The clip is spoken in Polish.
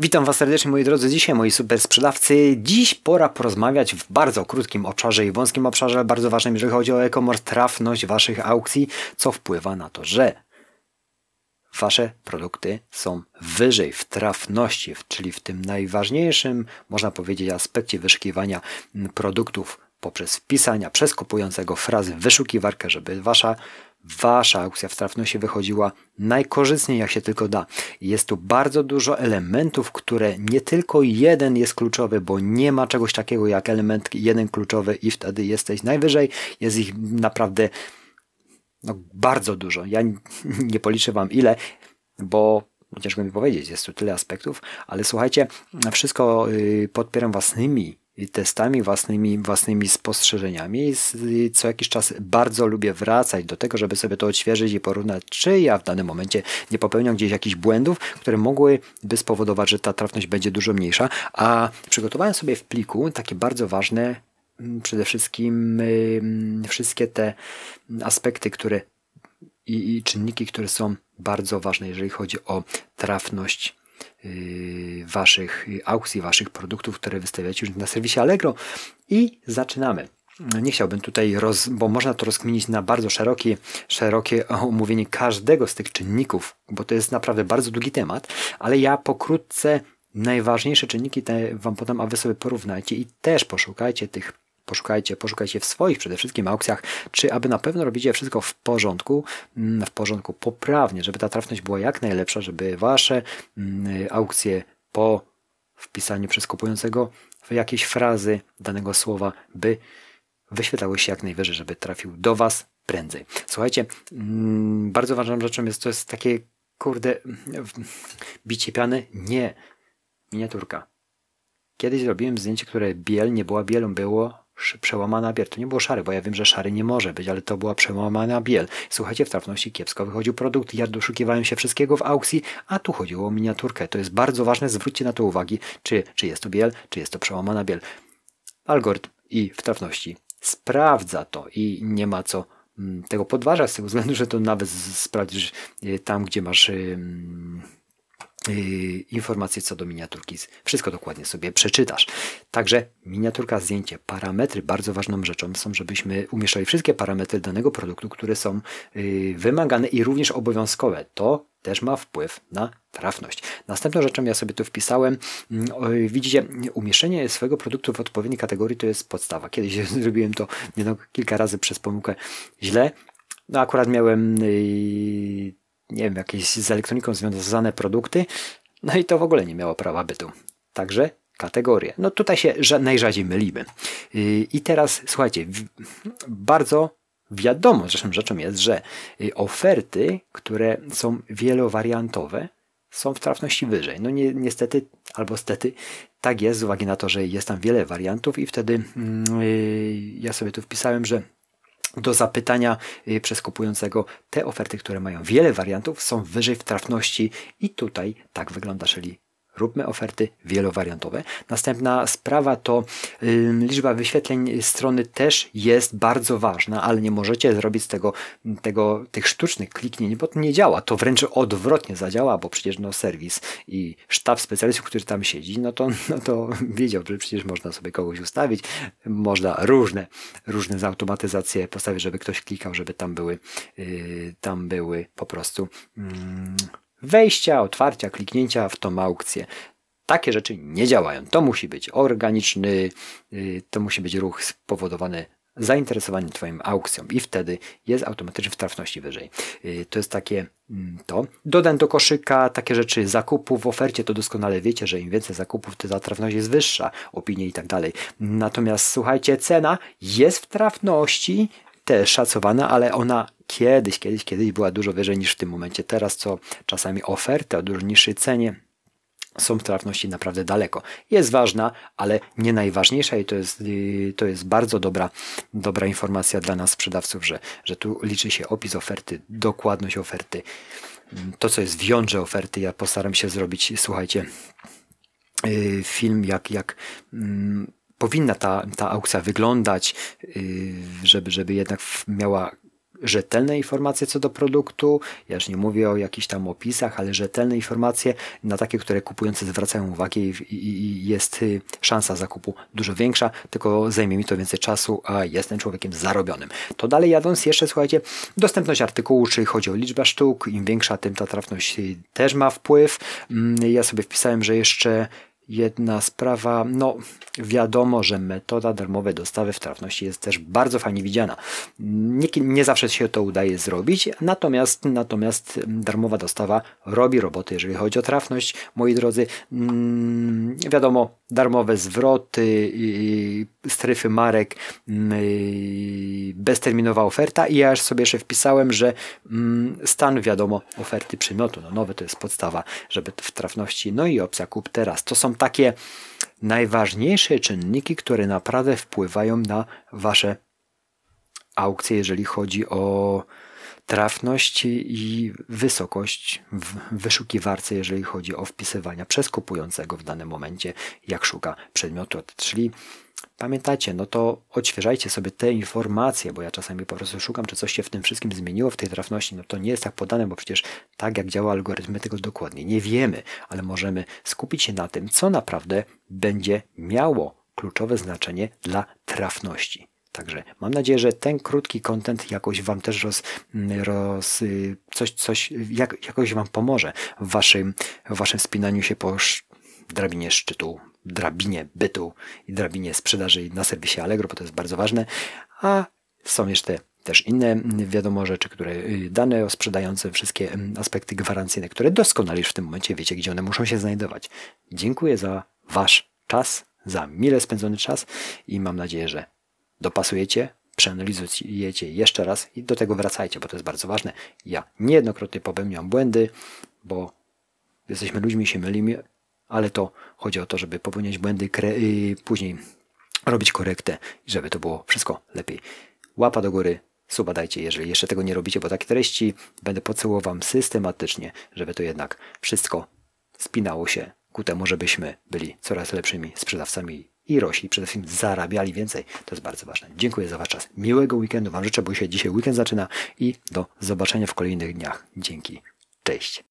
Witam Was serdecznie moi drodzy, dzisiaj moi super sprzedawcy. Dziś pora porozmawiać w bardzo krótkim obszarze i wąskim obszarze, ale bardzo ważnym, jeżeli chodzi o e-commerce, trafność Waszych aukcji, co wpływa na to, że Wasze produkty są wyżej w trafności, czyli w tym najważniejszym, można powiedzieć, aspekcie wyszukiwania produktów poprzez wpisania przez kupującego frazy w wyszukiwarkę, żeby Wasza wasza aukcja w trafności wychodziła najkorzystniej jak się tylko da. Jest tu bardzo dużo elementów, które nie tylko jeden jest kluczowy, bo nie ma czegoś takiego jak element jeden kluczowy i wtedy jesteś najwyżej. Jest ich naprawdę no, bardzo dużo. Ja nie policzę wam ile, bo ciężko mi powiedzieć, jest tu tyle aspektów, ale słuchajcie, wszystko y, podpieram własnymi testami, własnymi, własnymi spostrzeżeniami. Co jakiś czas bardzo lubię wracać do tego, żeby sobie to odświeżyć i porównać, czy ja w danym momencie nie popełniam gdzieś jakichś błędów, które mogłyby spowodować, że ta trafność będzie dużo mniejsza. A przygotowałem sobie w pliku takie bardzo ważne, mm, przede wszystkim wszystkie te aspekty, które i, i czynniki, które są bardzo ważne, jeżeli chodzi o trafność Y, waszych aukcji, waszych produktów, które wystawiacie już na serwisie Allegro i zaczynamy. Nie chciałbym tutaj, roz, bo można to rozkminić na bardzo szerokie, szerokie omówienie każdego z tych czynników, bo to jest naprawdę bardzo długi temat, ale ja pokrótce najważniejsze czynniki te wam podam, a wy sobie porównajcie i też poszukajcie tych poszukajcie, poszukajcie w swoich przede wszystkim aukcjach, czy aby na pewno robicie wszystko w porządku, mm, w porządku poprawnie, żeby ta trafność była jak najlepsza, żeby wasze mm, aukcje po wpisaniu przez kupującego w jakieś frazy danego słowa, by wyświetlały się jak najwyżej, żeby trafił do was prędzej. Słuchajcie, mm, bardzo ważną rzeczą jest to jest takie kurde bicie piany, nie miniaturka. Kiedyś zrobiłem zdjęcie, które biel nie była bielą, było przełamana biel. To nie było szary, bo ja wiem, że szary nie może być, ale to była przełamana biel. Słuchajcie, w trafności kiepsko wychodził produkt, ja doszukiwałem się wszystkiego w aukcji, a tu chodziło o miniaturkę. To jest bardzo ważne, zwróćcie na to uwagi, czy, czy jest to biel, czy jest to przełamana biel. Algorytm i w trafności sprawdza to i nie ma co mm, tego podważać z tego względu, że to nawet sprawdzisz y, tam, gdzie masz Yy, informacje co do miniaturki. Wszystko dokładnie sobie przeczytasz. Także miniaturka, zdjęcie, parametry bardzo ważną rzeczą są, żebyśmy umieszczali wszystkie parametry danego produktu, które są yy, wymagane i również obowiązkowe. To też ma wpływ na trafność. Następną rzeczą ja sobie tu wpisałem, mm, widzicie, umieszczenie swojego produktu w odpowiedniej kategorii to jest podstawa. Kiedyś zrobiłem to kilka razy przez pomyłkę źle. No akurat miałem yy, nie wiem, jakieś z elektroniką związane produkty, no i to w ogóle nie miało prawa bytu. Także kategorie. No tutaj się najrzadziej mylimy. Y, I teraz słuchajcie, bardzo wiadomo zresztą rzeczą jest, że y, oferty, które są wielowariantowe, są w trafności wyżej. No ni niestety, albo stety, tak jest z uwagi na to, że jest tam wiele wariantów i wtedy yy, ja sobie tu wpisałem, że do zapytania y, przez kupującego. Te oferty, które mają wiele wariantów, są wyżej w trafności i tutaj tak wygląda, czyli róbmy oferty wielowariantowe. Następna sprawa to y, liczba wyświetleń strony też jest bardzo ważna, ale nie możecie zrobić z tego, tego tych sztucznych kliknięć, bo to nie działa. To wręcz odwrotnie zadziała, bo przecież no serwis i sztab specjalistów, który tam siedzi, no to, no to wiedział, że przecież można sobie kogoś ustawić, można różne, różne zautomatyzacje postawić, żeby ktoś klikał, żeby tam były, yy, tam były po prostu yy, wejścia, otwarcia, kliknięcia w tą aukcję. Takie rzeczy nie działają. To musi być organiczny, y, to musi być ruch spowodowany zainteresowaniem Twoim aukcją i wtedy jest automatycznie w trafności wyżej. Y, to jest takie mm, to. Dodam do koszyka takie rzeczy zakupów w ofercie, to doskonale wiecie, że im więcej zakupów, to ta trafność jest wyższa, opinie i tak dalej. Natomiast słuchajcie, cena jest w trafności, też szacowana, ale ona kiedyś, kiedyś, kiedyś była dużo wyżej niż w tym momencie. Teraz co czasami oferty o dużo niższej cenie są w trafności naprawdę daleko. Jest ważna, ale nie najważniejsza i to jest, y, to jest bardzo dobra, dobra informacja dla nas sprzedawców, że, że tu liczy się opis oferty, dokładność oferty, to co jest w jądrze oferty. Ja postaram się zrobić, słuchajcie, y, film jak, jak mm, powinna ta, ta aukcja wyglądać, y, żeby, żeby jednak miała rzetelne informacje co do produktu. Ja już nie mówię o jakichś tam opisach, ale rzetelne informacje na takie, które kupujący zwracają uwagę i, i, i, jest y, szansa zakupu dużo większa, tylko zajmie mi to więcej czasu, a jestem człowiekiem zarobionym. To dalej jadąc jeszcze, słuchajcie, dostępność artykułu, czyli chodzi o liczbę sztuk, im większa, tym ta trafność y, też ma wpływ. Mm, ja sobie wpisałem, że jeszcze jedna sprawa, no wiadomo, że metoda darmowej dostawy w trafności jest też bardzo fajnie widziana. Nie, nie, zawsze się to udaje zrobić, natomiast, natomiast darmowa dostawa robi roboty, jeżeli chodzi o trafność. Moi drodzy, mm, wiadomo, darmowe zwroty, strefy marek, mm, bezterminowa oferta i ja już sobie jeszcze wpisałem, że mm, stan wiadomo oferty przymiotu, no nowy to jest podstawa, żeby w trafności, no i opcja kup teraz. To są takie najważniejsze czynniki, które naprawdę wpływają na Wasze aukcje, jeżeli chodzi o trafność i wysokość w wyszukiwarce, jeżeli chodzi o wpisywania przez kupującego w danym momencie, jak szuka przedmiotu. Czyli pamiętajcie, no to odświeżajcie sobie te informacje, bo ja czasami po prostu szukam, czy coś się w tym wszystkim zmieniło w tej trafności. No to nie jest tak podane, bo przecież tak jak działa algorytm, my tego dokładnie nie wiemy, ale możemy skupić się na tym, co naprawdę będzie miało kluczowe znaczenie dla trafności. Także mam nadzieję, że ten krótki content jakoś Wam też roz, roz coś, coś jak, jakoś Wam pomoże w Waszym, w waszym wspinaniu się po drabinie szczytu, drabinie bytu i drabinie sprzedaży na serwisie Allegro, bo to jest bardzo ważne. A są jeszcze też inne, wiadomo, rzeczy, które y, dane o sprzedające, wszystkie aspekty gwarancyjne, które doskonale już w tym momencie wiecie, gdzie one muszą się znajdować. Dziękuję za Wasz czas, za mile spędzony czas i mam nadzieję, że dopasujecie, przeanalizujecie jeszcze raz i do tego wracajcie, bo to jest bardzo ważne. Ja niejednokrotnie popełniam błędy, bo jesteśmy ludźmi, się mylimy, ale to chodzi o to, żeby popełniać błędy, i później robić korektę i żeby to było wszystko lepiej. Łapa do góry, suba dajcie, jeżeli jeszcze tego nie robicie, bo takie treści będę podsyłał Wam systematycznie, żeby to jednak wszystko spinało się ku temu, żebyśmy byli coraz lepszymi sprzedawcami i rośli, przede wszystkim zarabiali więcej. To jest bardzo ważne. Dziękuję za Wasz czas. Miłego weekendu Wam życzę, bo się dzisiaj weekend zaczyna i do zobaczenia w kolejnych dniach. Dzięki. Cześć.